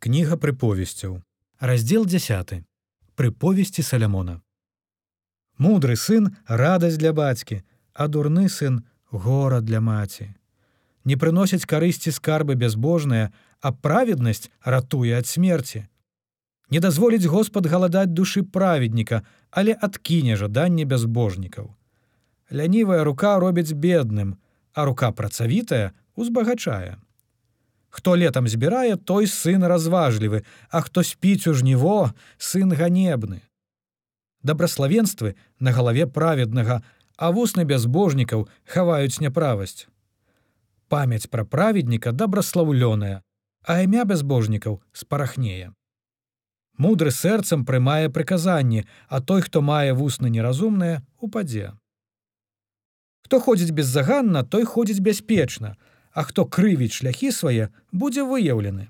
Кніга прыповесцяў. Раздзел 10. Прыповесці Салямона. Мудры сын радасць для бацькі, а дурны сын гора для маці. Не прыносяць карысці скарбы бязбожныя, а праведнасць ратуе ад смерці. Не дазволіць Господ галадаць душы праведніка, але адкіне жаданне бязбожнікаў. Лянівая рука робіць бедным, а рука працавітая узбагачае. Хто летам збірае, той сын разважлівы, а хто спіць у жніво, сын ганебны. Дабраславенствы на галаве праведнага, а вусны бязбожнікаў хаваюць няправасць. Памяць пра праведніка дабраслаўлёная, а імя бязбожнікаў спарахнее. Мудры сэрцам прымае прыказанні, а той, хто мае вусны неразумныя, упадзе. Хто ходзіць беззаганна, той ходзіць бяспечна, а хто крывіць шляхі свае, будзе выяўлены.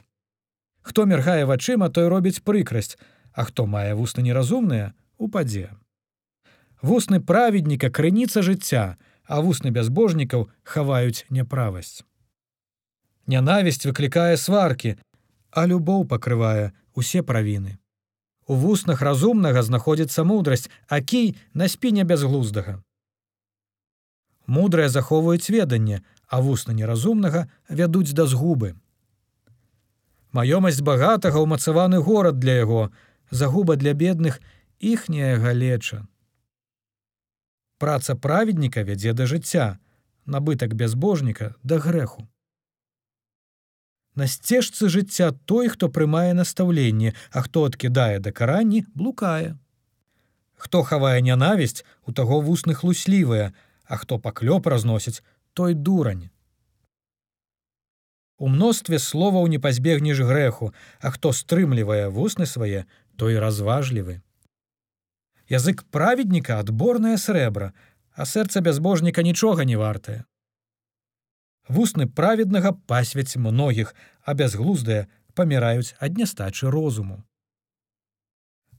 Хто міргае вачыма, той робіць прыкрасць, а хто мае вусны неразумныя, упадзе. Вусны праведніка крыніца жыцця, а вусны бязбожнікаў хаваюць няправасць. Нянавісць выклікае сваркі, а любоў пакрывае усе правіны. У вуснах разумнага знаходзіцца мудрасць, а кій на спіне бязглуздага. Мудрыя захоўваюць веданне, а вусна неразумнага вядуць да згубы. Маёмасць багатага ўмацаваны горад для яго, загуба для бедных іхняя галеча. Праца праведніка вядзе да жыцця, набытак бязбожніка да грэху. На сцежцы жыцця той, хто прымае настаўленне, а хто адкідае да каранні, блукае. Хто хавае нянавісць, у таго вусны хлуслівыя, а хто паклёп разносіць, той дурань. У мностве словаў не пазбегнеш грэху, а хто стрымлівае вусны свае, той разважлівы. Язык праведніка адборнае срэбра, а сэрца бязбожніка нічога не вартае. Вусны праведнага пасвяць многіх, а бязглуздыя паміраюць ад нястачы розуму.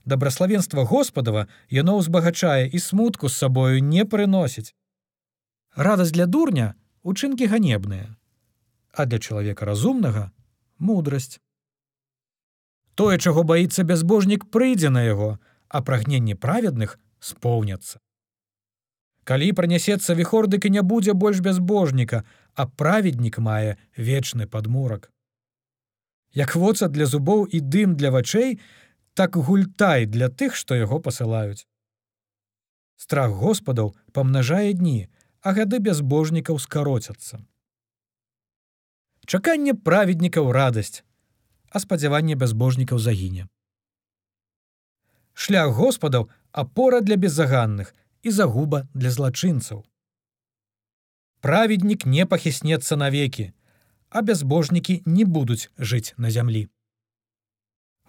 Дабраславенства Господава яно ўзбагачае і смутку з сабою не прыносіць. Радасць для дурня учынкі ганебныя, а для чалавека разумнага мудрасць. Тое, чаго баіцца бязбожнік прыйдзе на яго, а прагненні праведных споўняцца. Калі пранясецца віхор, дык і не будзе больш бязбожніка, а праведнік мае вечны падмурак. Як воца для зубоў і дым для вачэй, так гультай для тых, што яго пасылаюць. Страх Господаў памнажае дні, а гады бязбожнікаў скароцяцца. Чаканне праведнікаў радасць, а спадзяванне бязбожнікаў загіне. Шлях Господаў апора для беззаганных і загуба для злачынцаў. Праведнік не пахіснецца навекі, а бязбожнікі не будуць жыць на зямлі.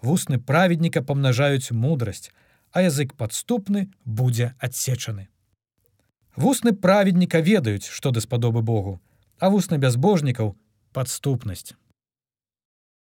Вусны праведніка памнажаюць мудрасць, а язык падступны будзе адсечаны. Вусны праведніка ведаюць, што даспадобы Богу, а вусны бязбожнікаў падступнасць.